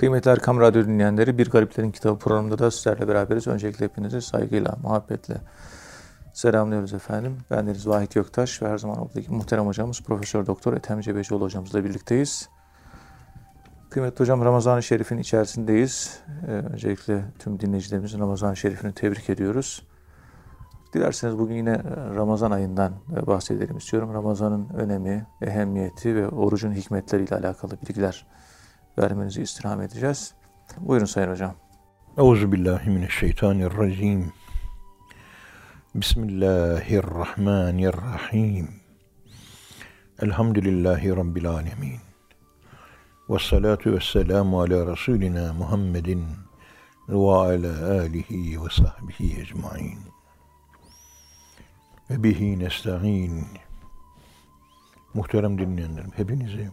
Kıymetli Erkam Radyo dinleyenleri, Bir Gariplerin Kitabı programında da sizlerle beraberiz. Öncelikle hepinizi saygıyla, muhabbetle selamlıyoruz efendim. Ben Deniz Vahit Göktaş ve her zaman olduğu gibi muhterem hocamız Profesör Doktor Ethem Cebecioğlu hocamızla birlikteyiz. Kıymetli hocam Ramazan-ı Şerif'in içerisindeyiz. Ee, öncelikle tüm dinleyicilerimizin Ramazan-ı Şerif'ini tebrik ediyoruz. Dilerseniz bugün yine Ramazan ayından bahsedelim istiyorum. Ramazan'ın önemi, ehemmiyeti ve orucun hikmetleriyle alakalı bilgiler vermenizi istirham edeceğiz. Buyurun Sayın Hocam. Euzubillahimineşşeytanirracim. Bismillahirrahmanirrahim. Elhamdülillahi Rabbil alemin. Ve salatu ve selamu ala Resulina Muhammedin ve ala alihi ve sahbihi ecmain. Ve bihi nesta'in. Muhterem dinleyenlerim, hepinizi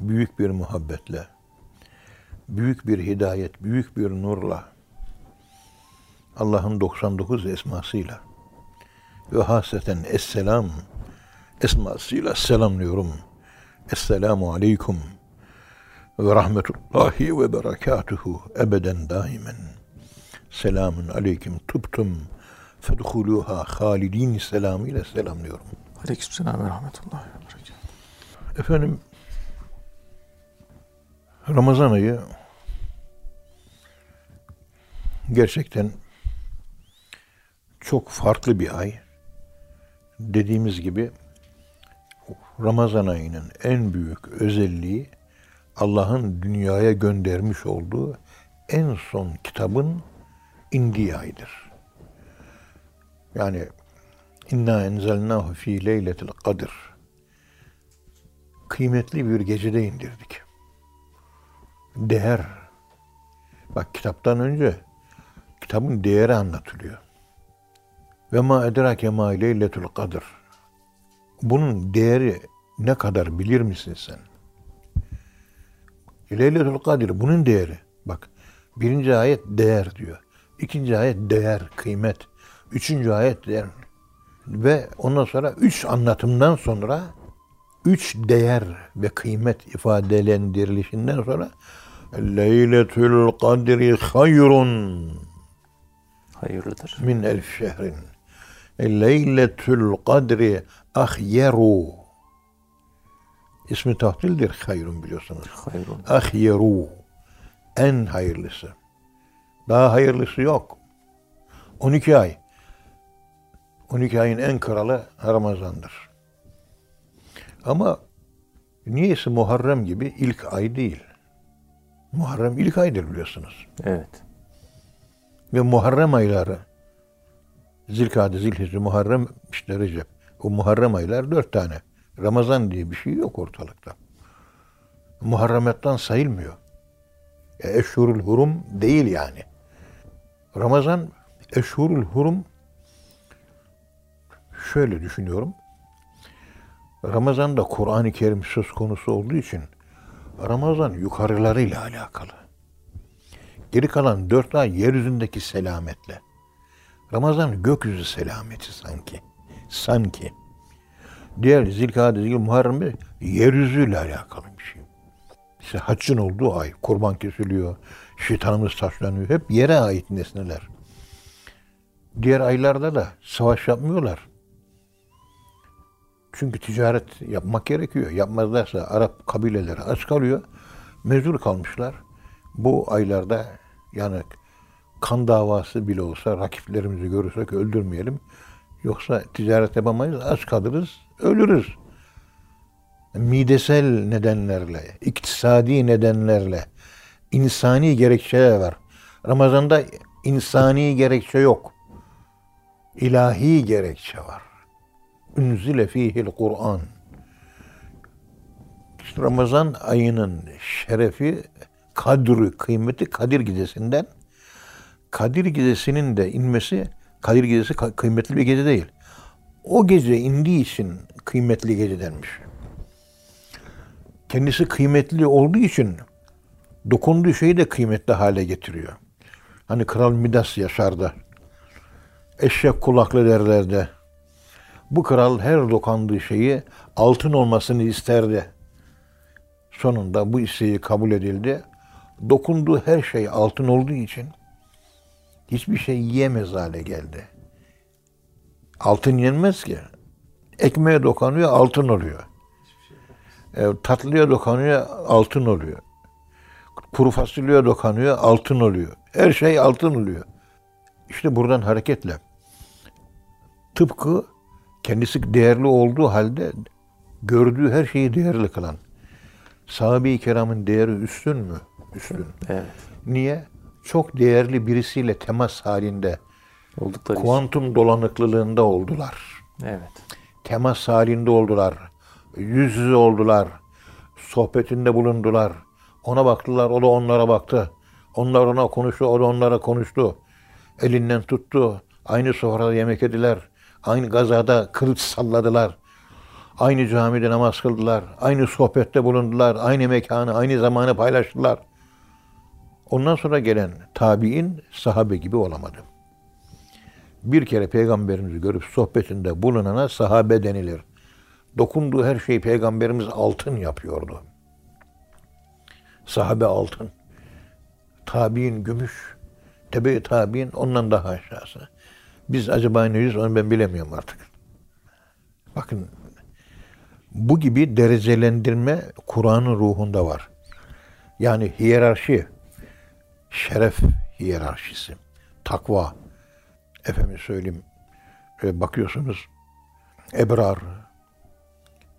büyük bir muhabbetle, büyük bir hidayet, büyük bir nurla, Allah'ın 99 esmasıyla ve hasreten Esselam esmasıyla selamlıyorum. Esselamu aleyküm ve rahmetullahi ve berekatuhu ebeden daimen. Selamun aleyküm tubtum fedhuluha halidin selamıyla selamlıyorum. Aleyküm selam ve rahmetullahi ve berekatuhu. Efendim Ramazan ayı gerçekten çok farklı bir ay. Dediğimiz gibi Ramazan ayının en büyük özelliği Allah'ın dünyaya göndermiş olduğu en son kitabın indiği aydır. Yani inna enzelnahu fi leyletil kadir. Kıymetli bir gecede indirdik değer. Bak kitaptan önce kitabın değeri anlatılıyor. Ve ma edrake ma leyletul kadir. Bunun değeri ne kadar bilir misin sen? Leyletul kadir bunun değeri. Bak birinci ayet değer diyor. İkinci ayet değer, kıymet. Üçüncü ayet değer. Ve ondan sonra üç anlatımdan sonra üç değer ve kıymet ifadelendirilişinden sonra Leyletül kadri hayrun hayırlıdır. Min elf şehrin. Leyletül kadri ahyeru. İsmi tahtildir hayrun biliyorsunuz. Hayrun. Ahyeru. En hayırlısı. Daha hayırlısı yok. 12 ay. 12 ayın en kralı Ramazan'dır. Ama niyeyse Muharrem gibi ilk ay değil. Muharrem ilk aydır biliyorsunuz. Evet. Ve Muharrem ayları Zilkade, Zilhicre, Muharrem, işte Recep. O Muharrem aylar dört tane. Ramazan diye bir şey yok ortalıkta. Muharremetten sayılmıyor. E, Eşhurul Hurum değil yani. Ramazan, Eşhurul Hurum şöyle düşünüyorum. Ramazan'da Kur'an-ı Kerim söz konusu olduğu için Ramazan yukarılarıyla alakalı. Geri kalan dört ay yeryüzündeki selametle. Ramazan gökyüzü selameti sanki. Sanki. Diğer Zilkade, Zil Muharrem yeryüzüyle alakalı bir şey. İşte haccın olduğu ay. Kurban kesiliyor. Şeytanımız taşlanıyor. Hep yere ait nesneler. Diğer aylarda da savaş yapmıyorlar. Çünkü ticaret yapmak gerekiyor. Yapmazlarsa Arap kabileleri aç kalıyor. Mecbur kalmışlar. Bu aylarda yani kan davası bile olsa rakiplerimizi görürsek öldürmeyelim. Yoksa ticaret yapamayız, aç kalırız, ölürüz. Midesel nedenlerle, iktisadi nedenlerle, insani gerekçeler var. Ramazan'da insani gerekçe yok. İlahi gerekçe var. Ünzile fihil Kur'an. Ramazan ayının şerefi, kadri, kıymeti Kadir Gecesi'nden. Kadir Gecesi'nin de inmesi, Kadir Gecesi kıymetli bir gece değil. O gece indiği için kıymetli gece denmiş. Kendisi kıymetli olduğu için dokunduğu şeyi de kıymetli hale getiriyor. Hani Kral Midas yaşardı. Eşek kulaklı derlerdi. Bu kral her dokandığı şeyi altın olmasını isterdi. Sonunda bu isteği kabul edildi. Dokunduğu her şey altın olduğu için hiçbir şey yiyemez hale geldi. Altın yenmez ki. Ekmeğe dokunuyor altın oluyor. E, tatlıya dokunuyor altın oluyor. Kuru fasulyeye dokunuyor altın oluyor. Her şey altın oluyor. İşte buradan hareketle tıpkı kendisi değerli olduğu halde gördüğü her şeyi değerli kılan sahabe-i kiramın değeri üstün mü? Üstün. Evet. Niye? Çok değerli birisiyle temas halinde Oldukları için. kuantum dolanıklılığında oldular. Evet. Temas halinde oldular. Yüz yüze oldular. Sohbetinde bulundular. Ona baktılar, o da onlara baktı. Onlar ona konuştu, o da onlara konuştu. Elinden tuttu. Aynı sofrada yemek yediler. Aynı gazada kılıç salladılar. Aynı camide namaz kıldılar. Aynı sohbette bulundular. Aynı mekanı, aynı zamanı paylaştılar. Ondan sonra gelen tabi'in sahabe gibi olamadı. Bir kere peygamberimizi görüp sohbetinde bulunana sahabe denilir. Dokunduğu her şeyi peygamberimiz altın yapıyordu. Sahabe altın. Tabi'in gümüş. Tebe-i tabi'in ondan daha aşağısı. Biz acaba neyiz onu ben bilemiyorum artık. Bakın bu gibi derecelendirme Kur'an'ın ruhunda var. Yani hiyerarşi, şeref hiyerarşisi, takva. Efendim söyleyeyim, e, bakıyorsunuz ebrar,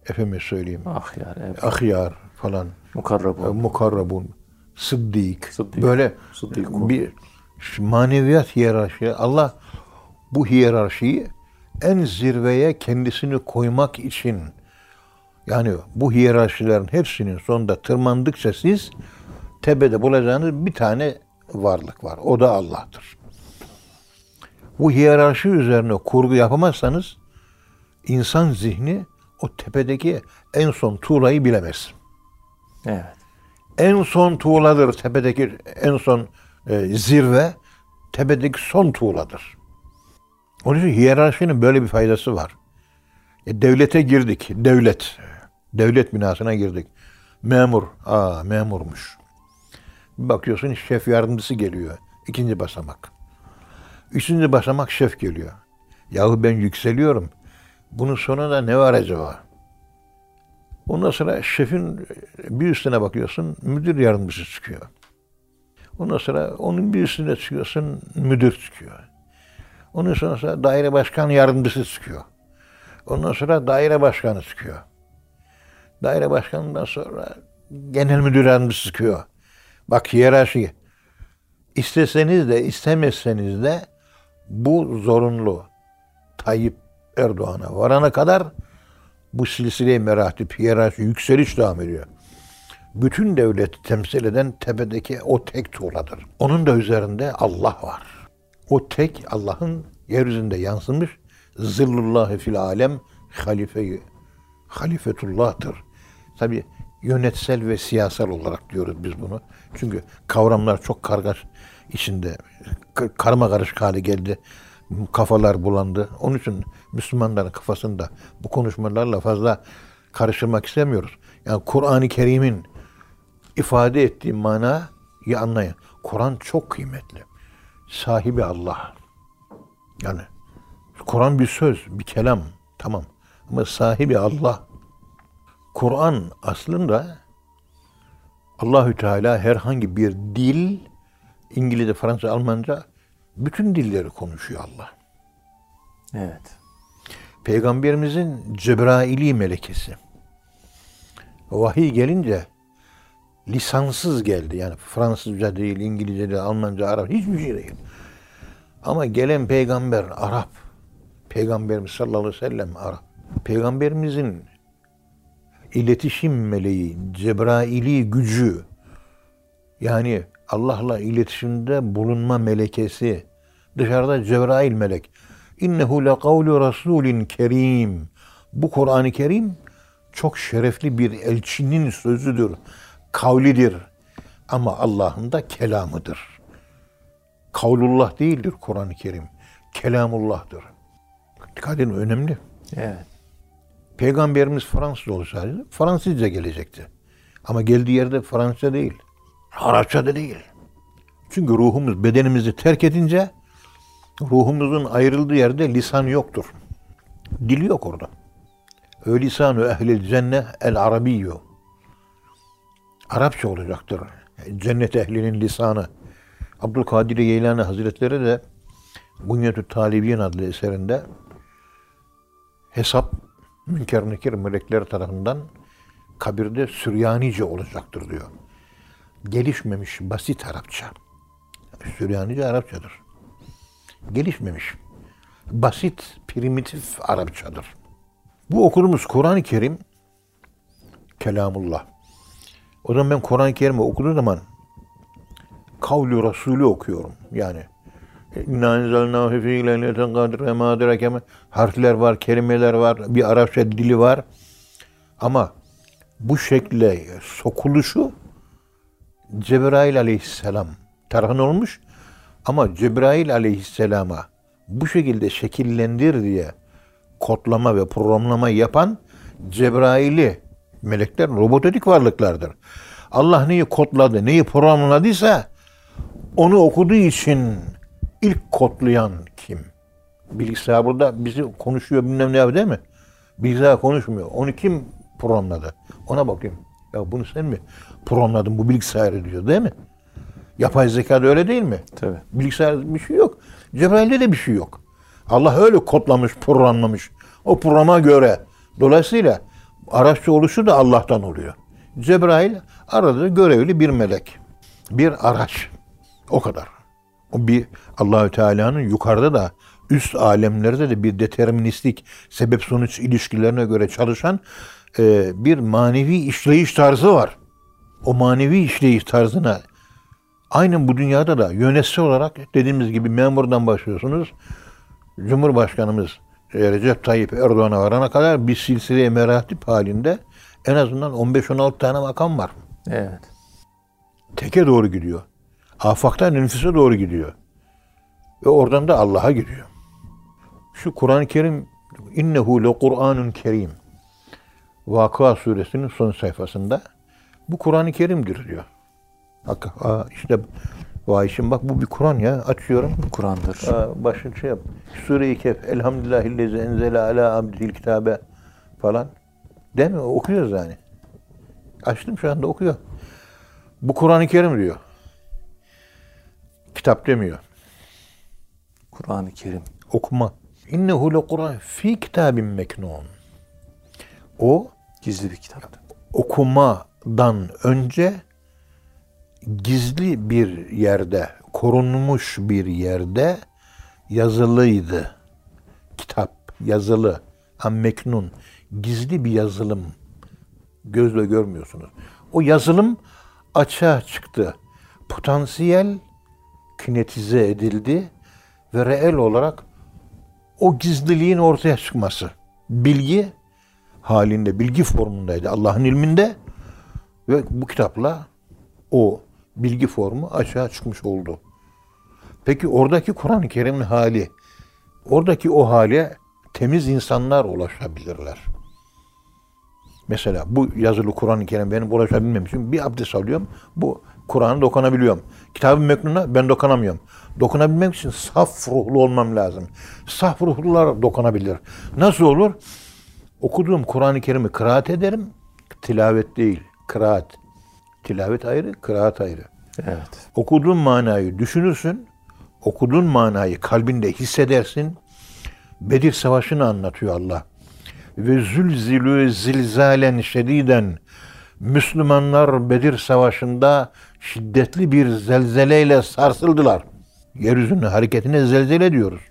efendim söyleyeyim, Ahyar, evet. ahyar falan, e, Mukarrabun. mukarrabun, sıddık, Sıddık, böyle sıddıkun. bir maneviyat hiyerarşi. Allah bu hiyerarşiyi en zirveye kendisini koymak için yani bu hiyerarşilerin hepsinin sonunda tırmandıkça siz tepede bulacağınız bir tane varlık var. O da Allah'tır. Bu hiyerarşi üzerine kurgu yapamazsanız insan zihni o tepedeki en son tuğlayı bilemez. Evet. En son tuğladır tepedeki en son e, zirve tepedeki son tuğladır. Onun için hiyerarşinin böyle bir faydası var. E, devlete girdik. Devlet. Devlet binasına girdik. Memur. Aa memurmuş. Bir bakıyorsun şef yardımcısı geliyor. İkinci basamak. Üçüncü basamak şef geliyor. Yahu ben yükseliyorum. Bunun sonunda ne var acaba? Ondan sonra şefin bir üstüne bakıyorsun, müdür yardımcısı çıkıyor. Ondan sonra onun bir üstüne çıkıyorsun, müdür çıkıyor. Ondan sonra daire başkan yardımcısı çıkıyor. Ondan sonra daire başkanı çıkıyor. Daire başkanından sonra genel müdür yardımcısı çıkıyor. Bak hiyerarşi. İsteseniz de istemezseniz de bu zorunlu. Tayyip Erdoğan'a varana kadar bu silsile meratip, hiyerarşi, yükseliş devam ediyor. Bütün devleti temsil eden tepedeki o tek tuğladır. Onun da üzerinde Allah var. O tek Allah'ın yeryüzünde yansımış zillullahi fil alem halife halifetullah'tır. Tabi yönetsel ve siyasal olarak diyoruz biz bunu. Çünkü kavramlar çok kargaş içinde karma karışık hale geldi. Kafalar bulandı. Onun için Müslümanların kafasında bu konuşmalarla fazla karıştırmak istemiyoruz. Yani Kur'an-ı Kerim'in ifade ettiği manayı anlayın. Kur'an çok kıymetli. Sahibi Allah. Yani Kur'an bir söz, bir kelam. Tamam. Ama sahibi Allah. Kur'an aslında Allahü Teala herhangi bir dil, İngilizce, Fransızca, Almanca bütün dilleri konuşuyor Allah. Evet. Peygamberimizin Cebraili melekesi. Vahiy gelince lisansız geldi. Yani Fransızca değil, İngilizce değil, Almanca, Arap hiçbir şey değil. Ama gelen peygamber Arap. Peygamberimiz sallallahu aleyhi ve sellem Arap. Peygamberimizin iletişim meleği, Cebraili gücü yani Allah'la iletişimde bulunma melekesi dışarıda Cebrail melek. İnnehu le kavlu rasulin kerim. Bu Kur'an-ı Kerim çok şerefli bir elçinin sözüdür, kavlidir. Ama Allah'ın da kelamıdır. Kavlullah değildir Kur'an-ı Kerim. Kelamullah'tır. Dikkat edin önemli. Evet. Peygamberimiz Fransız olsaydı Fransızca gelecekti. Ama geldiği yerde Fransızca değil. Arapça da değil. Çünkü ruhumuz bedenimizi terk edince ruhumuzun ayrıldığı yerde lisan yoktur. Dil yok orada. Ö lisanu ehlil cenne el arabiyyü. Arapça olacaktır. Cennet ehlinin lisanı. Abdülkadir Geylani Hazretleri de Bunyetü Talibiyen adlı eserinde hesap münker nekir melekler tarafından kabirde Süryanice olacaktır diyor. Gelişmemiş basit Arapça. Süryanice Arapçadır. Gelişmemiş. Basit, primitif Arapçadır. Bu okuduğumuz Kur'an-ı Kerim kelamullah. O zaman ben Kur'an-ı Kerim'i okuduğum zaman kavlu Resulü okuyorum. Yani İnna enzelnâhu fî leyleten kadre mâ adrake harfler var, kelimeler var, bir Arapça dili var. Ama bu şekle sokuluşu Cebrail aleyhisselam tarafından olmuş ama Cebrail aleyhisselama bu şekilde şekillendir diye kodlama ve programlama yapan Cebrail'i melekler robotik varlıklardır. Allah neyi kodladı, neyi programladıysa onu okuduğu için ilk kodlayan kim? Bilgisayar burada bizi konuşuyor bilmem ne değil mi? Bilgisayar konuşmuyor. Onu kim programladı? Ona bakayım. Ya bunu sen mi programladın bu bilgisayarı diyor değil mi? Yapay zekada öyle değil mi? Tabii. Bilgisayarda bir şey yok. Cebrail'de de bir şey yok. Allah öyle kodlamış, programlamış. O programa göre. Dolayısıyla Arapça oluşu da Allah'tan oluyor. Cebrail arada görevli bir melek. Bir araç. O kadar. O bir Allahü Teala'nın yukarıda da üst alemlerde de bir deterministik sebep sonuç ilişkilerine göre çalışan e, bir manevi işleyiş tarzı var. O manevi işleyiş tarzına aynen bu dünyada da yönetici olarak dediğimiz gibi memurdan başlıyorsunuz. Cumhurbaşkanımız Recep Tayyip Erdoğan'a varana kadar bir silsile meratip halinde en azından 15-16 tane makam var. Evet. Teke doğru gidiyor. Afaktan nüfusa doğru gidiyor. Ve oradan da Allah'a gidiyor. Şu Kur'an-ı Kerim innehu le Kur'anun kerim. Vakıa suresinin son sayfasında bu Kur'an-ı Kerim'dir diyor. Bak aa, işte vay şimdi bak bu bir Kur'an ya açıyorum. Kur'an'dır. Başını şey yap. Sure-i Kehf Elhamdülillahillezi enzele ala abdil kitabe falan. Değil mi? Okuyoruz yani. Açtım şu anda okuyor. Bu Kur'an-ı Kerim diyor. Kitap demiyor. Kur'an-ı Kerim. Okuma. İnnehu le Kur'an fi kitabin meknun. O Gizli bir kitaptır. okumadan önce gizli bir yerde, korunmuş bir yerde yazılıydı. Kitap, yazılı, ammeknun, gizli bir yazılım. Gözle görmüyorsunuz. O yazılım açığa çıktı. Potansiyel kinetize edildi ve reel olarak o gizliliğin ortaya çıkması. Bilgi halinde, bilgi formundaydı Allah'ın ilminde ve bu kitapla o bilgi formu aşağı çıkmış oldu. Peki oradaki Kur'an-ı Kerim'in hali, oradaki o hale temiz insanlar ulaşabilirler. Mesela bu yazılı Kur'an-ı Kerim benim ulaşabilmem için bir abdest alıyorum. Bu Kur'an'ı dokunabiliyorum. Kitab-ı Meknun'a ben dokunamıyorum. Dokunabilmek için saf ruhlu olmam lazım. Saf ruhlular dokunabilir. Nasıl olur? Okuduğum Kur'an-ı Kerim'i kıraat ederim. Tilavet değil, kıraat. Tilavet ayrı, kıraat ayrı. Evet. Okuduğun manayı düşünürsün. Okuduğun manayı kalbinde hissedersin. Bedir Savaşı'nı anlatıyor Allah. Ve zülzilü zilzalen şediden Müslümanlar Bedir Savaşı'nda şiddetli bir zelzeleyle sarsıldılar. Yeryüzünün hareketine zelzele diyoruz.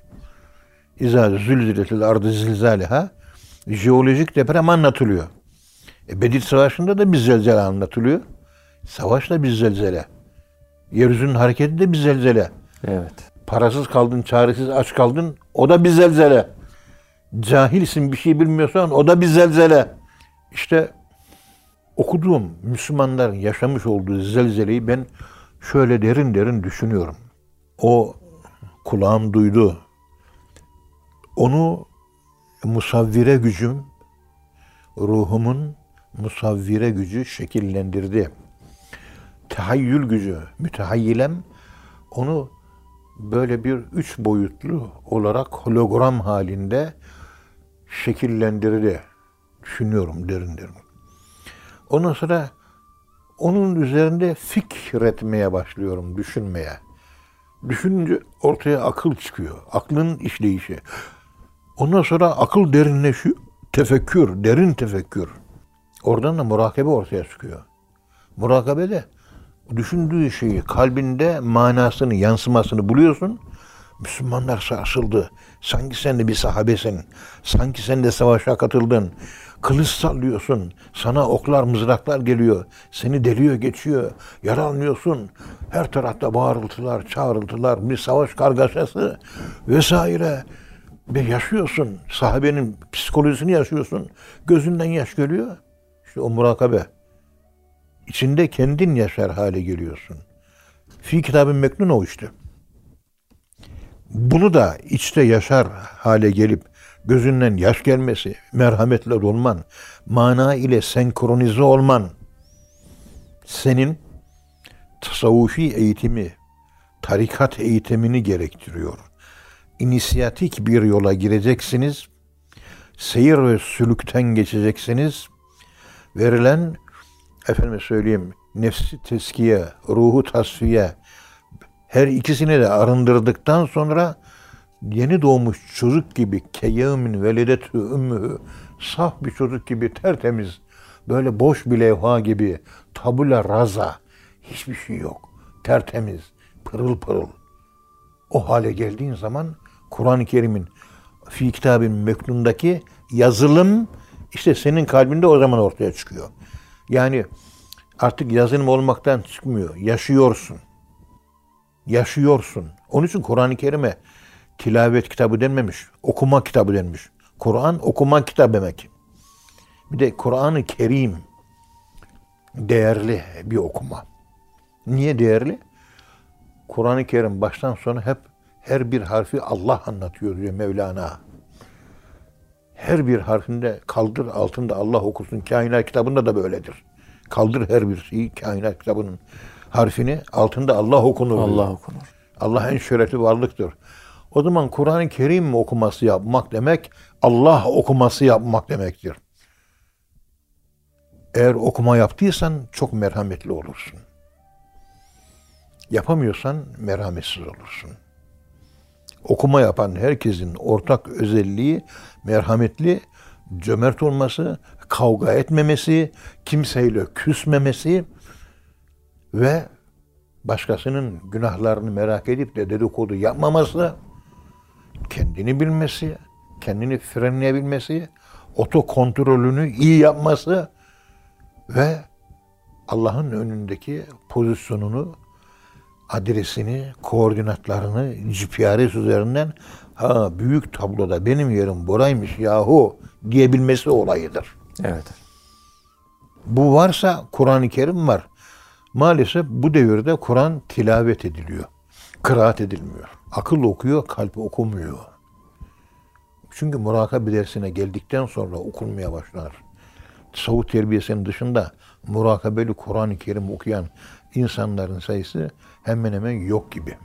İza zülziletil ardı zilzaleha jeolojik deprem anlatılıyor. E Bedir Savaşı'nda da bir zelzele anlatılıyor. Savaş da bir zelzele. Yeryüzünün hareketi de bir zelzele. Evet. Parasız kaldın, çaresiz aç kaldın. O da bir zelzele. Cahilsin bir şey bilmiyorsan o da bir zelzele. İşte okuduğum Müslümanların yaşamış olduğu zelzeleyi ben şöyle derin derin düşünüyorum. O kulağım duydu. Onu musavvire gücüm, ruhumun musavvire gücü şekillendirdi. Tehayyül gücü, mütehayyilem onu böyle bir üç boyutlu olarak hologram halinde şekillendirdi. Düşünüyorum derin derin. Ondan sonra onun üzerinde fikretmeye başlıyorum, düşünmeye. Düşününce ortaya akıl çıkıyor. Aklın işleyişi. Ondan sonra akıl derinleşiyor. Tefekkür, derin tefekkür. Oradan da murakabe ortaya çıkıyor. Murakabe de düşündüğü şeyi kalbinde manasını, yansımasını buluyorsun. Müslümanlar sarsıldı. Sanki sen de bir sahabesin. Sanki sen de savaşa katıldın. Kılıç sallıyorsun. Sana oklar, mızraklar geliyor. Seni deliyor, geçiyor. Yaralanıyorsun. Her tarafta bağırıltılar, çağrıltılar, bir savaş kargaşası vesaire. Ve yaşıyorsun. Sahabenin psikolojisini yaşıyorsun. Gözünden yaş geliyor. İşte o murakabe. İçinde kendin yaşar hale geliyorsun. Fi kitabın meknun o işte. Bunu da içte yaşar hale gelip gözünden yaş gelmesi, merhametle dolman, mana ile senkronize olman senin tasavvufi eğitimi, tarikat eğitimini gerektiriyor. İnisiyatik bir yola gireceksiniz. Seyir ve sülükten geçeceksiniz. Verilen efendime söyleyeyim nefsi teskiye, ruhu tasfiye her ikisini de arındırdıktan sonra yeni doğmuş çocuk gibi keyyemin velidetü ümmühü saf bir çocuk gibi tertemiz böyle boş bir levha gibi tabula raza hiçbir şey yok. Tertemiz, pırıl pırıl. O hale geldiğin zaman Kur'an-ı Kerim'in fi kitabın meknundaki yazılım işte senin kalbinde o zaman ortaya çıkıyor. Yani artık yazılım olmaktan çıkmıyor. Yaşıyorsun. Yaşıyorsun. Onun için Kur'an-ı Kerim'e tilavet kitabı denmemiş. Okuma kitabı denmiş. Kur'an okuma kitabı demek. Bir de Kur'an-ı Kerim değerli bir okuma. Niye değerli? Kur'an-ı Kerim baştan sona hep her bir harfi Allah anlatıyor diyor Mevlana. Her bir harfinde kaldır altında Allah okusun. Kainat kitabında da böyledir. Kaldır her bir şeyi kainat kitabının harfini altında Allah okunur. Allah okunur. Allah en şerefli varlıktır. O zaman Kur'an-ı Kerim okuması yapmak demek Allah okuması yapmak demektir. Eğer okuma yaptıysan çok merhametli olursun. Yapamıyorsan merhametsiz olursun. Okuma yapan herkesin ortak özelliği merhametli, cömert olması, kavga etmemesi, kimseyle küsmemesi ve başkasının günahlarını merak edip de dedikodu yapmaması, kendini bilmesi, kendini frenleyebilmesi, oto kontrolünü iyi yapması ve Allah'ın önündeki pozisyonunu, adresini, koordinatlarını GPRS üzerinden ha büyük tabloda benim yerim buraymış yahu diyebilmesi olayıdır. Evet. Bu varsa Kur'an-ı Kerim var. Maalesef bu devirde Kur'an tilavet ediliyor. Kıraat edilmiyor. Akıl okuyor, kalp okumuyor. Çünkü murakabe dersine geldikten sonra okunmaya başlar. Tasavvuf terbiyesinin dışında murakabeli Kur'an-ı Kerim okuyan insanların sayısı hemen hemen yok gibi.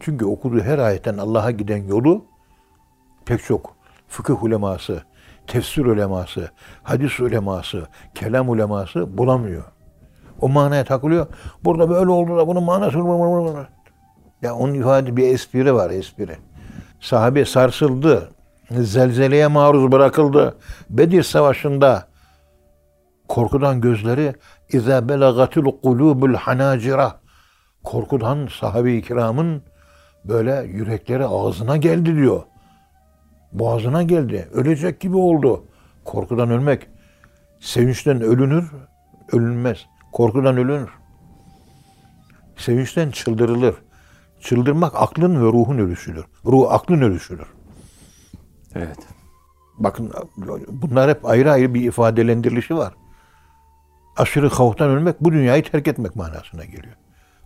Çünkü okuduğu her ayetten Allah'a giden yolu pek çok fıkıh uleması, tefsir uleması, hadis uleması, kelam uleması bulamıyor. O manaya takılıyor. Burada böyle oldu da bunun manası ya onun ifade bir espri var espri. Sahabe sarsıldı. Zelzeleye maruz bırakıldı. Bedir Savaşı'nda korkudan gözleri İza belagatil kulubul hanacira korkudan sahabe-i kiramın böyle yürekleri ağzına geldi diyor. Boğazına geldi. Ölecek gibi oldu. Korkudan ölmek. Sevinçten ölünür, ölünmez. Korkudan ölünür. Sevinçten çıldırılır. Çıldırmak aklın ve ruhun ölüşüdür. Ruh aklın ölüşüdür. Evet. Bakın bunlar hep ayrı ayrı bir ifadelendirilişi var. Aşırı havftan ölmek bu dünyayı terk etmek manasına geliyor.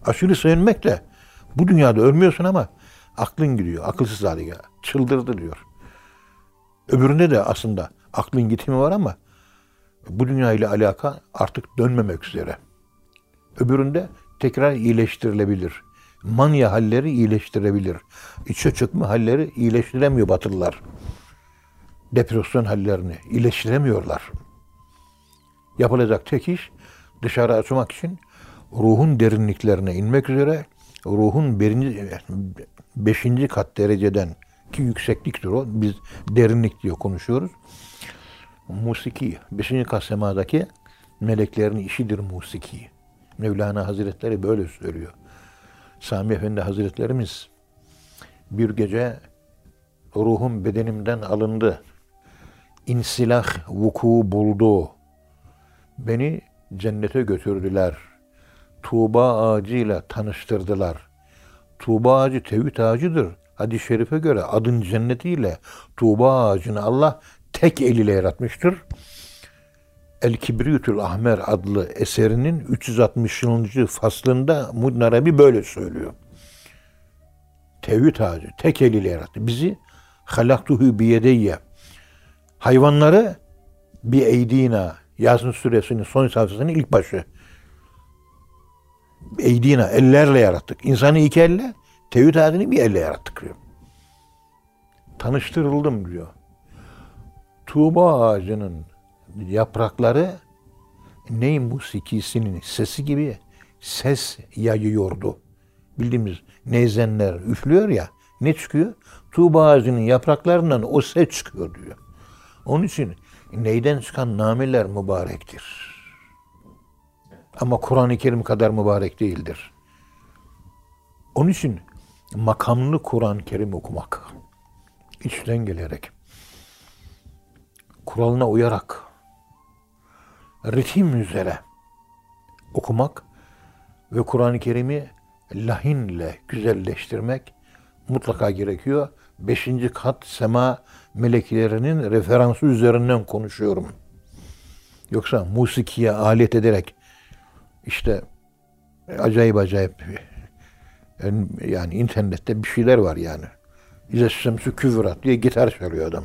Aşırı sevinmek de bu dünyada ölmüyorsun ama aklın gidiyor. Akılsız hale geliyor. Çıldırdı diyor. Öbüründe de aslında aklın gitimi var ama bu dünya ile alaka artık dönmemek üzere. Öbüründe tekrar iyileştirilebilir. Manya halleri iyileştirebilir. İçe çıkma halleri iyileştiremiyor Batılılar. Depresyon hallerini iyileştiremiyorlar. Yapılacak tek iş dışarı açmak için ruhun derinliklerine inmek üzere ruhun birinci, beşinci kat dereceden ki yüksekliktir o. Biz derinlik diyor konuşuyoruz. Musiki, beşinci kat semadaki meleklerin işidir musiki. Mevlana Hazretleri böyle söylüyor. Sami Efendi Hazretlerimiz bir gece ruhum bedenimden alındı. İnsilah vuku buldu. Beni cennete götürdüler. Tuğba ağacıyla tanıştırdılar. Tuğba ağacı tevhid ağacıdır. Hadis-i şerife göre adın cennetiyle Tuğba ağacını Allah tek eliyle yaratmıştır. El Kibriyutül Ahmer adlı eserinin 360. faslında Mudnarabi böyle söylüyor. Tevhid ağacı tek eliyle yarattı. Bizi halaktuhu biyedeyye. Hayvanları bir eydina Yasin suresinin son sayfasının ilk başı. Eydina ellerle yarattık. İnsanı iki elle, tevhid ağacını bir elle yarattık diyor. Tanıştırıldım diyor. Tuğba ağacının yaprakları ney musikisinin sesi gibi ses yayıyordu. Bildiğimiz neyzenler üflüyor ya ne çıkıyor? Tuğba ağacının yapraklarından o ses çıkıyor diyor. Onun için neyden çıkan nameler mübarektir. Ama Kur'an-ı Kerim kadar mübarek değildir. Onun için makamlı Kur'an-ı Kerim okumak, içten gelerek, kuralına uyarak, ritim üzere okumak ve Kur'an-ı Kerim'i lahinle güzelleştirmek mutlaka gerekiyor. Beşinci kat sema meleklerinin referansı üzerinden konuşuyorum. Yoksa musikiye alet ederek işte acayip acayip yani internette bir şeyler var yani. İze şemsü küvrat diye gitar çalıyor adam.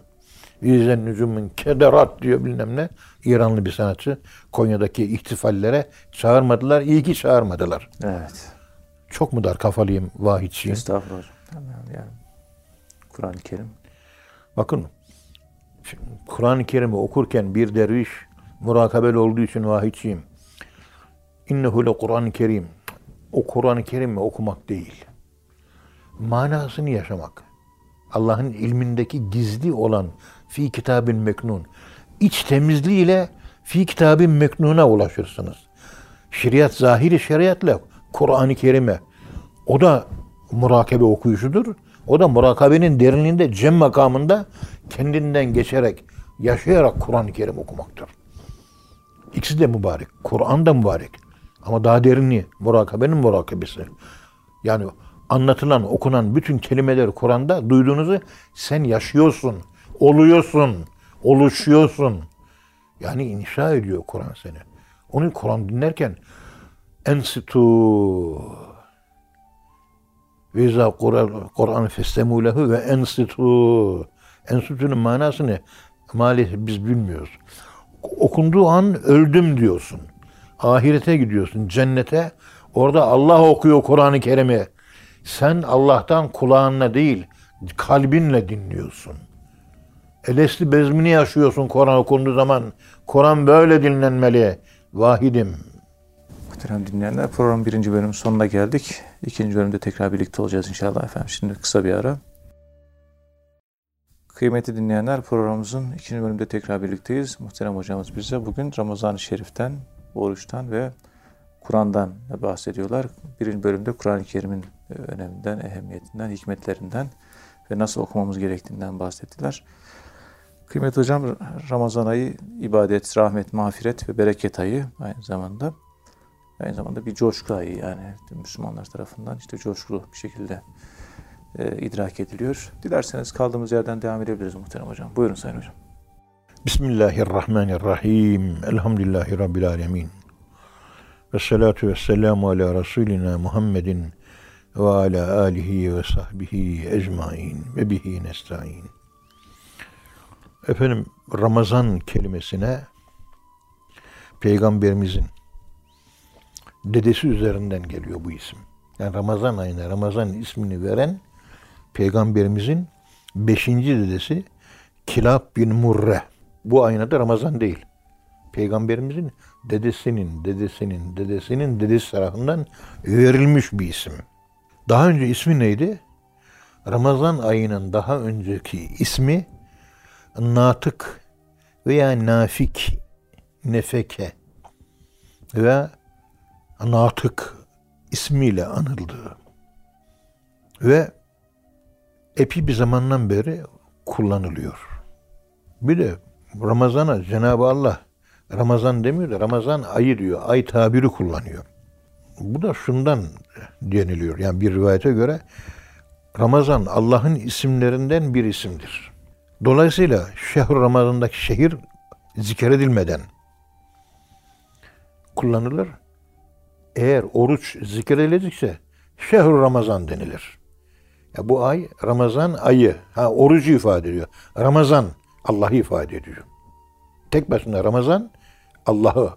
İzen nücumun kederat diyor bilmem ne. İranlı bir sanatçı. Konya'daki ihtifallere çağırmadılar. İyi ki çağırmadılar. Evet. Çok mu dar kafalıyım, vahidçiyim? Estağfurullah hocam. Yani Kur'an-ı Kerim. Bakın Kur'an-ı Kerim'i okurken bir derviş murakabeli olduğu için vahidçiyim. İnnehu le Kur'an-ı Kerim. O Kur'an-ı Kerim'i okumak değil. Manasını yaşamak. Allah'ın ilmindeki gizli olan fi kitabin meknun. İç temizliğiyle fi kitabin meknuna ulaşırsınız. Şeriat zahiri şeriatla Kur'an-ı Kerim'e o da murakabe okuyuşudur. O da murakabenin derinliğinde cem makamında kendinden geçerek, yaşayarak Kur'an-ı Kerim okumaktır. İkisi de mübarek. Kur'an da mübarek. Ama daha derinliği, murakabenin murakabesi. Yani anlatılan, okunan bütün kelimeler Kur'an'da duyduğunuzu sen yaşıyorsun, oluyorsun, oluşuyorsun. Yani inşa ediyor Kur'an seni. Onun Kur'an dinlerken ensitu ve izâ Kur'an festemu lehu ve ensitu enstitu'nun manasını maalesef biz bilmiyoruz. Okunduğu an öldüm diyorsun. Ahirete gidiyorsun, cennete. Orada Allah okuyor Kur'an-ı Kerim'i. Sen Allah'tan kulağınla değil, kalbinle dinliyorsun. Elesli bezmini yaşıyorsun Kur'an okunduğu zaman. Kur'an böyle dinlenmeli. Vahidim. Muhterem dinleyenler program birinci bölüm sonuna geldik. İkinci bölümde tekrar birlikte olacağız inşallah efendim. Şimdi kısa bir ara. Kıymetli dinleyenler programımızın ikinci bölümde tekrar birlikteyiz. Muhterem hocamız bize bugün Ramazan-ı Şerif'ten, oruçtan ve Kur'an'dan bahsediyorlar. Birinci bölümde Kur'an-ı Kerim'in e, öneminden, ehemmiyetinden, hikmetlerinden ve nasıl okumamız gerektiğinden bahsettiler. Kıymetli hocam Ramazan ayı ibadet, rahmet, mağfiret ve bereket ayı aynı zamanda. Aynı zamanda bir coşku ayı yani Müslümanlar tarafından işte coşkulu bir şekilde e, idrak ediliyor. Dilerseniz kaldığımız yerden devam edebiliriz muhterem hocam. Buyurun Sayın Hocam. Bismillahirrahmanirrahim. Elhamdülillahi Rabbil alemin. Ve salatu ve selamu ala Resulina Muhammedin ve ala alihi ve sahbihi ecmain ve bihi nesta'in. Efendim Ramazan kelimesine Peygamberimizin dedesi üzerinden geliyor bu isim. Yani Ramazan ayına Ramazan ismini veren Peygamberimizin beşinci dedesi Kilab bin Murre. Bu ayına da Ramazan değil. Peygamberimizin dedesinin, dedesinin, dedesinin dedesi tarafından verilmiş bir isim. Daha önce ismi neydi? Ramazan ayının daha önceki ismi Natık veya Nafik, Nefeke ve Natık ismiyle anıldı. Ve epi bir zamandan beri kullanılıyor. Bir de Ramazan'a Cenab-ı Allah Ramazan demiyor da Ramazan ayı diyor. Ay tabiri kullanıyor. Bu da şundan deniliyor. Yani bir rivayete göre Ramazan Allah'ın isimlerinden bir isimdir. Dolayısıyla şehr Ramazan'daki şehir zikredilmeden kullanılır. Eğer oruç zikredildikse şehr Ramazan denilir. Ya bu ay Ramazan ayı. Ha orucu ifade ediyor. Ramazan Allah'ı ifade ediyor. Tek başına Ramazan Allah'ı.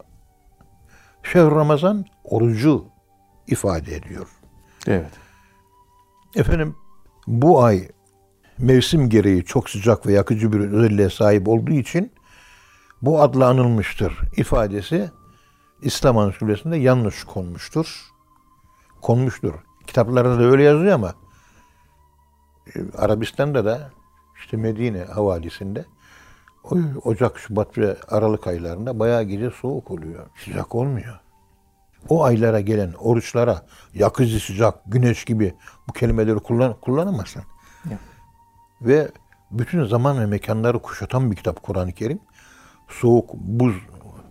Şehr Ramazan orucu ifade ediyor. Evet. Efendim bu ay mevsim gereği çok sıcak ve yakıcı bir özelliğe sahip olduğu için bu adla anılmıştır ifadesi İslam ansiklopedisinde yanlış konmuştur. Konmuştur. Kitaplarda da öyle yazıyor ama e, Arabistan'da da işte Medine havalisinde Ocak, Şubat ve Aralık aylarında bayağı gece soğuk oluyor. Sıcak olmuyor. O aylara gelen oruçlara yakıcı sıcak, güneş gibi bu kelimeleri kullan, kullanamazsın. Ve bütün zaman ve mekanları kuşatan bir kitap Kur'an-ı Kerim. Soğuk, buz,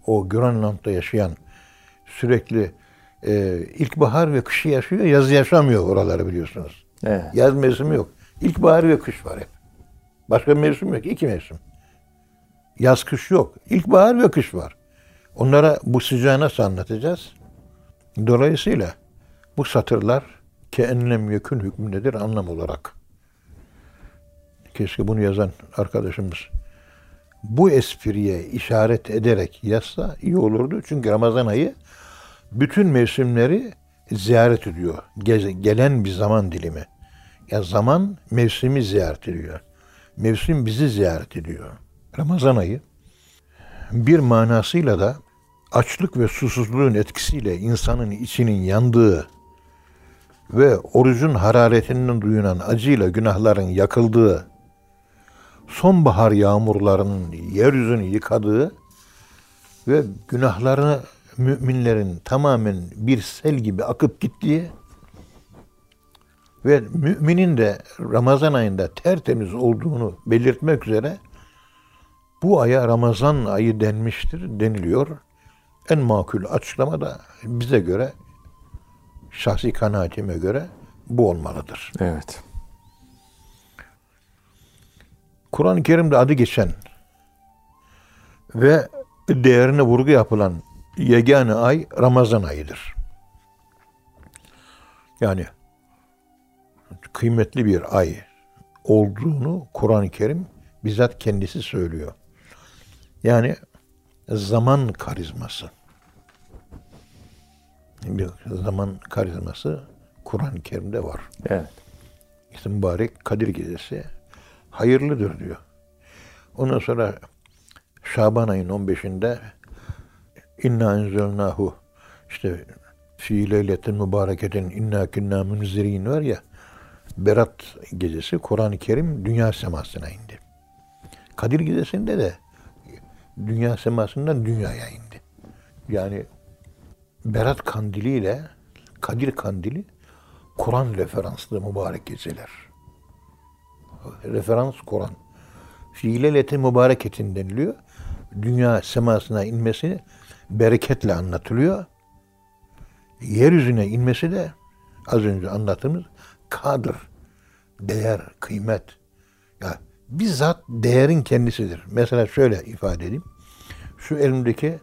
o Grönland'da yaşayan sürekli e, ilkbahar ve kışı yaşıyor, yaz yaşamıyor oraları biliyorsunuz. Evet. Yaz mevsimi yok. İlkbahar ve kış var hep. Başka mevsim yok. iki mevsim. Yaz kış yok. İlkbahar ve kış var. Onlara bu sıcağı nasıl anlatacağız? Dolayısıyla bu satırlar ke enlem yekün hükmündedir anlam olarak. Keşke bunu yazan arkadaşımız bu espriye işaret ederek yazsa iyi olurdu. Çünkü Ramazan ayı bütün mevsimleri ziyaret ediyor. Gelen bir zaman dilimi. Ya zaman mevsimi ziyaret ediyor. Mevsim bizi ziyaret ediyor. Ramazan ayı bir manasıyla da açlık ve susuzluğun etkisiyle insanın içinin yandığı ve orucun hararetinden duyulan acıyla günahların yakıldığı, sonbahar yağmurlarının yeryüzünü yıkadığı ve günahlarını müminlerin tamamen bir sel gibi akıp gittiği ve müminin de Ramazan ayında tertemiz olduğunu belirtmek üzere bu aya Ramazan ayı denmiştir deniliyor. En makul açıklama da bize göre şahsi kanaatime göre bu olmalıdır. Evet. Kur'an-ı Kerim'de adı geçen ve değerine vurgu yapılan yegane ay Ramazan ayıdır. Yani kıymetli bir ay olduğunu Kur'an-ı Kerim bizzat kendisi söylüyor. Yani zaman karizması. Bir zaman karizması Kur'an-ı Kerim'de var. Evet. İşte mübarek Kadir Gecesi hayırlıdır diyor. Ondan sonra Şaban ayının 15'inde İnna enzelnahu işte fi leyletin mübareketin inna kunna munzirin var ya Berat gecesi Kur'an-ı Kerim dünya semasına indi. Kadir gecesinde de dünya semasından dünyaya indi. Yani Berat kandili ile Kadir kandili Kur'an referanslı mübarek geceler. Referans Kur'an. Fiileleti mübareketin deniliyor. Dünya semasına inmesi bereketle anlatılıyor. Yeryüzüne inmesi de az önce anlattığımız kadır, değer, kıymet. Ya bizzat değerin kendisidir. Mesela şöyle ifade edeyim. Şu elimdeki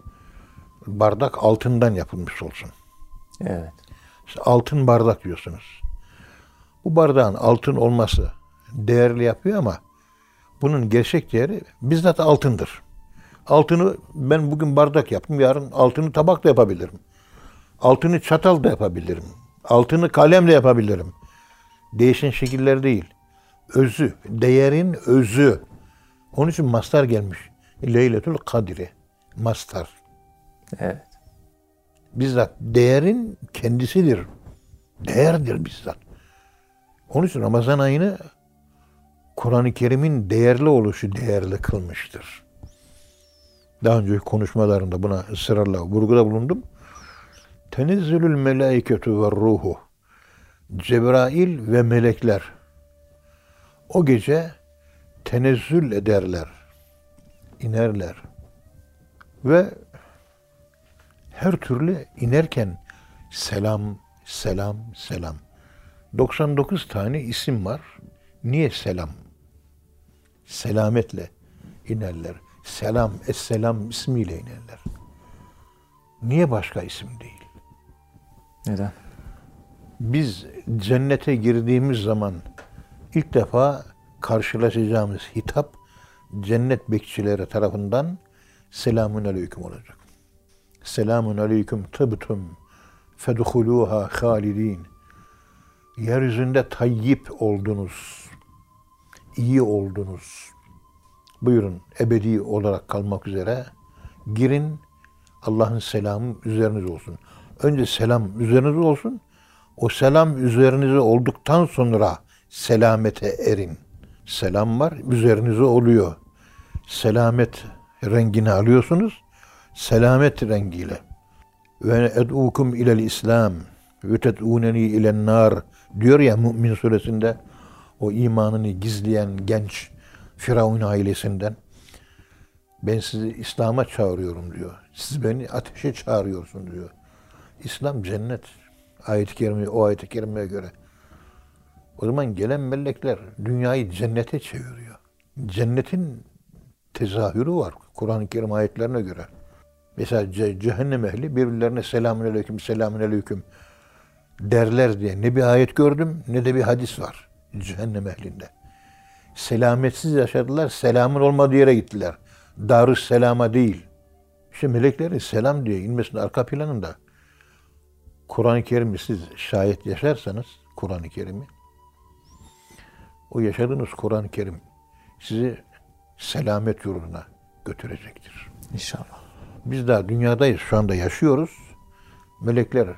bardak altından yapılmış olsun. Evet. İşte altın bardak diyorsunuz. Bu bardağın altın olması değerli yapıyor ama bunun gerçek değeri bizzat altındır. Altını ben bugün bardak yaptım. Yarın altını tabak da yapabilirim. Altını çatal da yapabilirim. Altını kalemle yapabilirim. Değişen şekiller değil. Özü, değerin özü. Onun için mastar gelmiş. Leyletül Kadiri. Mastar. Evet. Bizzat değerin kendisidir. Değerdir bizzat. Onun için Ramazan ayını Kur'an-ı Kerim'in değerli oluşu değerli kılmıştır. Daha önce konuşmalarında buna ısrarla vurguda bulundum. Tenezzülül melaiketu ve ruhu. Cebrail ve melekler o gece tenezzül ederler, inerler. Ve her türlü inerken selam, selam, selam. 99 tane isim var. Niye selam? Selametle inerler. Selam, Esselam ismiyle inerler. Niye başka isim değil? Neden? Biz cennete girdiğimiz zaman ilk defa karşılaşacağımız hitap cennet bekçileri tarafından selamun aleyküm olacak. Selamun aleyküm tıbtum fedhuluha halidin. Yeryüzünde tayyip oldunuz. İyi oldunuz. Buyurun ebedi olarak kalmak üzere girin Allah'ın selamı üzerinize olsun. Önce selam üzerinize olsun. O selam üzerinize olduktan sonra selamete erin. Selam var, üzerinize oluyor. Selamet rengini alıyorsunuz. Selamet rengiyle. Ve ed'ukum ilel İslam ve ted'uneni ilen nar diyor ya Mümin suresinde o imanını gizleyen genç Firavun ailesinden ben sizi İslam'a çağırıyorum diyor. Siz beni ateşe çağırıyorsun diyor. İslam cennet. Ayet-i kerime, o ayet-i kerimeye göre. O zaman gelen melekler dünyayı cennete çeviriyor. Cennetin tezahürü var Kur'an-ı Kerim ayetlerine göre. Mesela ce- cehennem ehli birbirlerine selamun aleyküm, selamun aleyküm derler diye ne bir ayet gördüm ne de bir hadis var cehennem ehlinde. Selametsiz yaşadılar, selamın olmadığı yere gittiler. Darus selama değil. İşte meleklerin selam diye inmesinin arka planında Kur'an-ı Kerim'i siz şayet yaşarsanız Kur'an-ı Kerim'i o yaşadığınız Kur'an-ı Kerim sizi selamet yoluna götürecektir. İnşallah. Biz daha dünyadayız, şu anda yaşıyoruz. Melekler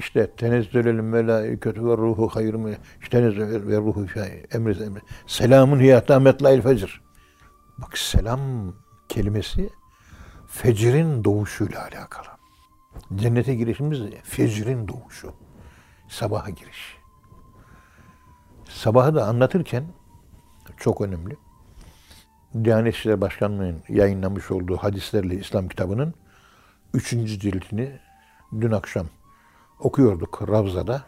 işte tenezzülül melaiketu ve ruhu hayır mı? İşte tenezzül ve ruhu fi emri emri. Selamun hiyata metlail fecr. Bak selam kelimesi fecrin doğuşuyla alakalı. Cennete girişimiz fecrin doğuşu. Sabaha giriş. Sabahı da anlatırken çok önemli. Diyanet İşleri Başkanlığı'nın yayınlamış olduğu hadislerle İslam kitabının üçüncü cildini dün akşam okuyorduk Ravza'da.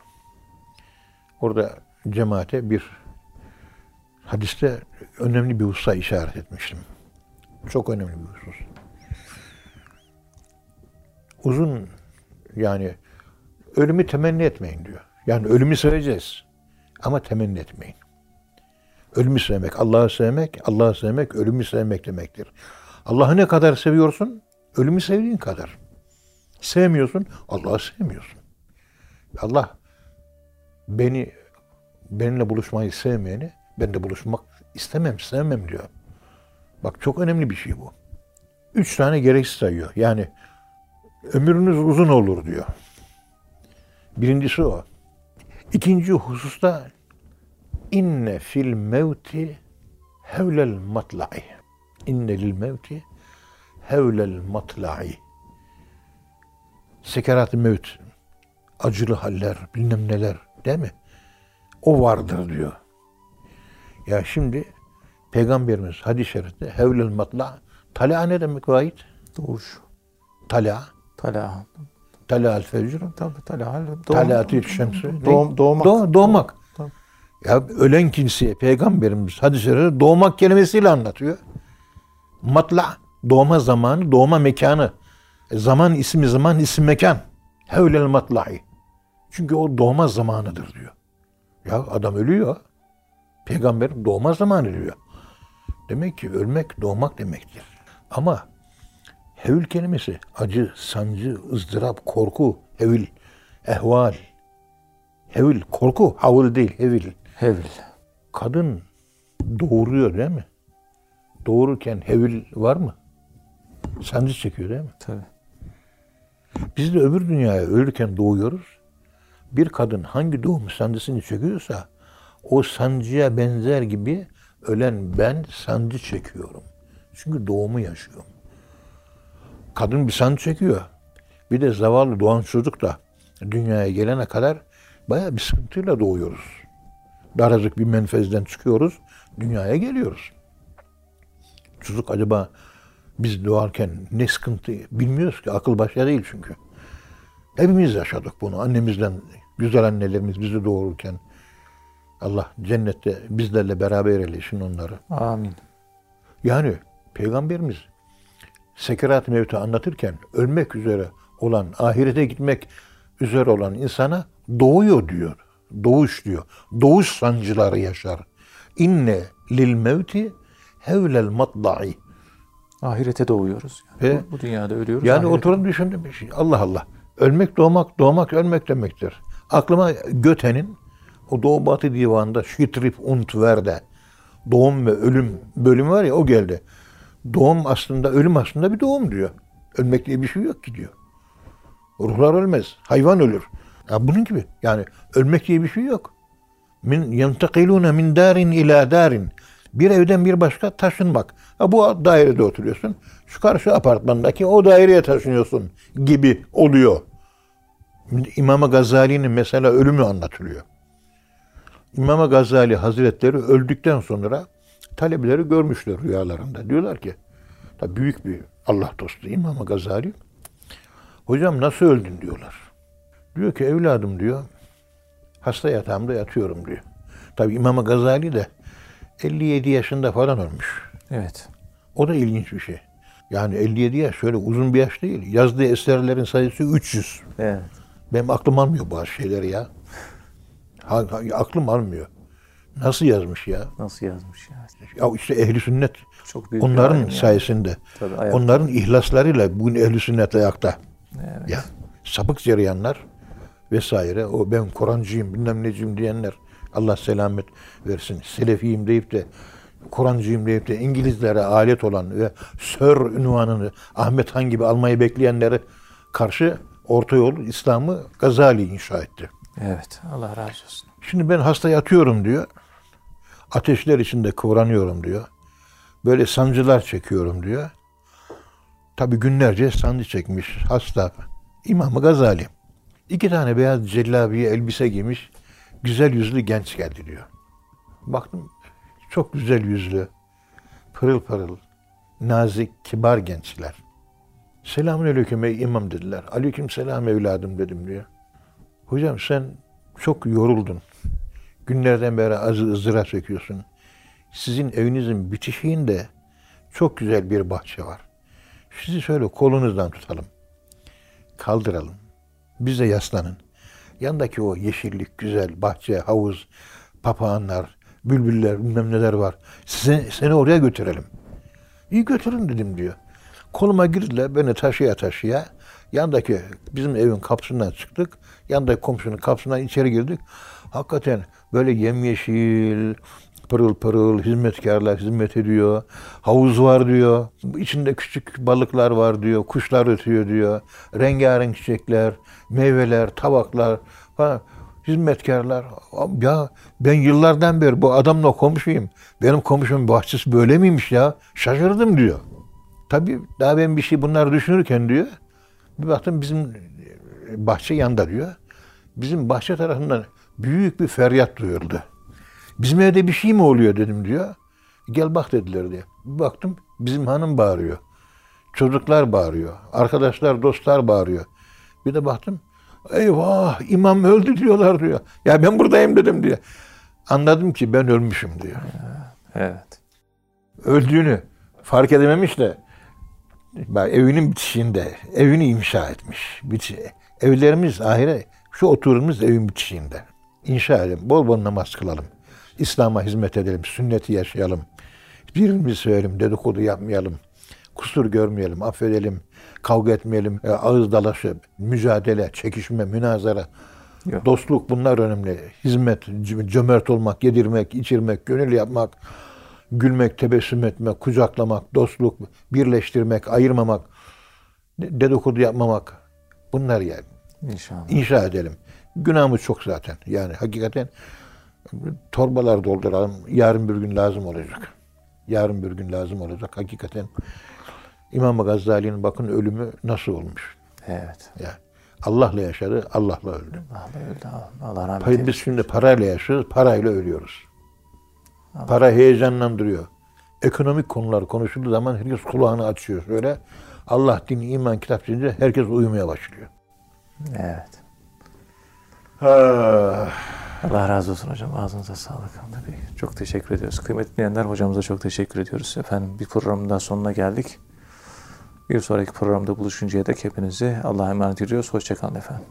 Orada cemaate bir hadiste önemli bir hususa işaret etmiştim. Çok önemli bir husus. Uzun yani ölümü temenni etmeyin diyor. Yani ölümü seveceğiz ama temenni etmeyin. Ölümü sevmek, Allah'ı sevmek, Allah'ı sevmek, ölümü sevmek demektir. Allah'ı ne kadar seviyorsun? Ölümü sevdiğin kadar. Sevmiyorsun, Allah'ı sevmiyorsun. Allah beni benimle buluşmayı sevmeyeni ben de buluşmak istemem, sevmem diyor. Bak çok önemli bir şey bu. Üç tane gereksiz sayıyor. Yani ömrünüz uzun olur diyor. Birincisi o. İkinci hususta inne fil mevti hevlel matla'i. İnne lil mevti hevlel matla'i. Sekerat-ı mevt, acılı haller, bilmem neler değil mi? O vardır diyor. Ya şimdi Peygamberimiz hadis-i şerifte hevlel matla tala ne demek vahit? Doğuş. Tala. Tala. Tala el fecr. Tabii tala. Doğum, Talatü şemsi. Doğum, doğmak. Doğ- doğmak. Tabii. Ya ölen kimseye Peygamberimiz hadis-i şerifte doğmak kelimesiyle anlatıyor. Matla doğma zamanı, doğma mekanı. E, Zaman ismi zaman isim mekan. Hevlel matla'i. Çünkü o doğma zamanıdır diyor. Ya adam ölüyor. Peygamber doğma zamanı diyor. Demek ki ölmek doğmak demektir. Ama Hevil kelimesi acı, sancı, ızdırap, korku, hevil, ehval. Hevil, korku, havul değil, hevil. Hevil. Kadın doğuruyor değil mi? Doğururken hevil var mı? Sancı çekiyor değil mi? Tabii. Biz de öbür dünyaya ölürken doğuyoruz. Bir kadın hangi doğum sancısını çekiyorsa o sancıya benzer gibi ölen ben sancı çekiyorum. Çünkü doğumu yaşıyorum. Kadın bir sancı çekiyor. Bir de zavallı doğan çocuk da dünyaya gelene kadar bayağı bir sıkıntıyla doğuyoruz. Daracık bir menfezden çıkıyoruz, dünyaya geliyoruz. Çocuk acaba biz doğarken ne sıkıntı bilmiyoruz ki. Akıl başa değil çünkü. Hepimiz yaşadık bunu. Annemizden, güzel annelerimiz bizi doğururken. Allah cennette bizlerle beraber eylesin onları. Amin. Yani Peygamberimiz sekerat mevti anlatırken ölmek üzere olan, ahirete gitmek üzere olan insana doğuyor diyor. Doğuş diyor. Doğuş sancıları yaşar. İnne lil mevti hevlel matla'i. Ahirete doğuyoruz. Yani. Ve- bu, bu dünyada ölüyoruz. Yani ahirete- oturup düşündüm. şey. Allah Allah. Ölmek doğmak, doğmak ölmek demektir. Aklıma Göte'nin o Doğu Batı Divanı'nda Şitrip und Verde doğum ve ölüm bölümü var ya o geldi. Doğum aslında, ölüm aslında bir doğum diyor. Ölmek diye bir şey yok ki diyor. Ruhlar ölmez. Hayvan ölür. Ya bunun gibi. Yani ölmek diye bir şey yok. Min yentakilune min darin ila darin. Bir evden bir başka taşınmak. Ha bu dairede oturuyorsun. Şu karşı apartmandaki o daireye taşınıyorsun gibi oluyor. İmam Gazali'nin mesela ölümü anlatılıyor. İmam Gazali Hazretleri öldükten sonra talebeleri görmüşler rüyalarında. Diyorlar ki, tabii büyük bir Allah dostu İmam Gazali. Hocam nasıl öldün diyorlar. Diyor ki evladım diyor, hasta yatağımda yatıyorum diyor. Tabii İmam Gazali de 57 yaşında falan ölmüş. Evet. O da ilginç bir şey. Yani 57 yaş şöyle uzun bir yaş değil. Yazdığı eserlerin sayısı 300. Evet. Benim aklım almıyor bazı şeyleri ya. Ha, ha, aklım almıyor. Nasıl yazmış ya? Nasıl yazmış ya? Ya işte ehli sünnet Çok büyük bir onların yani. sayesinde. Tabii, ayakta. onların ihlaslarıyla bugün ehli sünnet ayakta. Evet. Ya sapık cereyanlar vesaire. O ben Kur'ancıyım bilmem neciyim diyenler Allah selamet versin. Selefiyim deyip de Kur'ancıyım deyip de İngilizlere alet olan ve Sir ünvanını Ahmet Han gibi almayı bekleyenlere karşı orta yol İslam'ı Gazali inşa etti. Evet. Allah razı olsun. Şimdi ben hasta yatıyorum diyor. Ateşler içinde kıvranıyorum diyor. Böyle sancılar çekiyorum diyor. Tabi günlerce sancı çekmiş hasta. İmam Gazali. İki tane beyaz cellabiye elbise giymiş. Güzel yüzlü genç geldi diyor. Baktım çok güzel yüzlü. Pırıl pırıl. Nazik, kibar gençler. Selamun aleyküm ey imam dediler. Aleyküm selam evladım dedim diyor. Hocam sen çok yoruldun. Günlerden beri azı ızdıra çekiyorsun. Sizin evinizin bitişiğinde çok güzel bir bahçe var. Sizi şöyle kolunuzdan tutalım. Kaldıralım. Bize yaslanın. Yandaki o yeşillik, güzel bahçe, havuz, papağanlar, bülbüller, bilmem neler var. Size, seni oraya götürelim. İyi götürün dedim diyor. Koluma girdiler beni taşıya taşıya. Yandaki bizim evin kapısından çıktık. Yandaki komşunun kapısından içeri girdik. Hakikaten böyle yemyeşil, pırıl pırıl hizmetkarlar hizmet ediyor. Havuz var diyor. İçinde küçük balıklar var diyor. Kuşlar ötüyor diyor. Rengarenk çiçekler, meyveler, tabaklar falan. Hizmetkarlar. Ya ben yıllardan beri bu adamla komşuyum. Benim komşumun bahçesi böyle miymiş ya? Şaşırdım diyor. Tabii daha ben bir şey bunları düşünürken diyor. Bir baktım bizim bahçe yanda diyor. Bizim bahçe tarafından büyük bir feryat duyuldu. Bizim evde bir şey mi oluyor dedim diyor. Gel bak dediler diye. Bir baktım bizim hanım bağırıyor. Çocuklar bağırıyor. Arkadaşlar, dostlar bağırıyor. Bir de baktım eyvah imam öldü diyorlar diyor. Ya ben buradayım dedim diyor. Anladım ki ben ölmüşüm diyor. Evet. Öldüğünü fark edememiş de evinin bitişiğinde evini inşa etmiş. Bitiş, evlerimiz ahire şu oturumuz evin bitişiğinde. İnşa edelim. Bol bol namaz kılalım. İslam'a hizmet edelim. Sünneti yaşayalım. Birbirimizi sevelim. Dedikodu yapmayalım. kusur görmeyelim, affedelim, kavga etmeyelim, e, ağız dalaşı, mücadele, çekişme, münazara, Yok. dostluk bunlar önemli. Hizmet, cömert olmak, yedirmek, içirmek, gönül yapmak, gülmek, tebessüm etmek, kucaklamak, dostluk, birleştirmek, ayırmamak, de- dedikodu yapmamak. Bunlar yani. İnşallah. İnşa edelim. Günahımız çok zaten. Yani hakikaten torbalar dolduralım. Yarın bir gün lazım olacak. Yarın bir gün lazım olacak. Hakikaten İmam Gazali'nin bakın ölümü nasıl olmuş. Evet. Yani Allah'la yaşadı, Allah'la öldü. Allah öldü. Allah rahmet eylesin. biz şimdi parayla yaşıyoruz, parayla ölüyoruz. Para heyecanlandırıyor. Ekonomik konular konuşulduğu zaman herkes kulağını açıyor. Öyle Allah, din, iman, kitap deyince herkes uyumaya başlıyor. Evet. Ha. Allah razı olsun hocam. Ağzınıza sağlık. Tabii. Çok teşekkür ediyoruz. Kıymetli dinleyenler hocamıza çok teşekkür ediyoruz. Efendim bir programın daha sonuna geldik. Bir sonraki programda buluşuncaya dek hepinizi Allah'a emanet ediyoruz. Hoşçakalın efendim.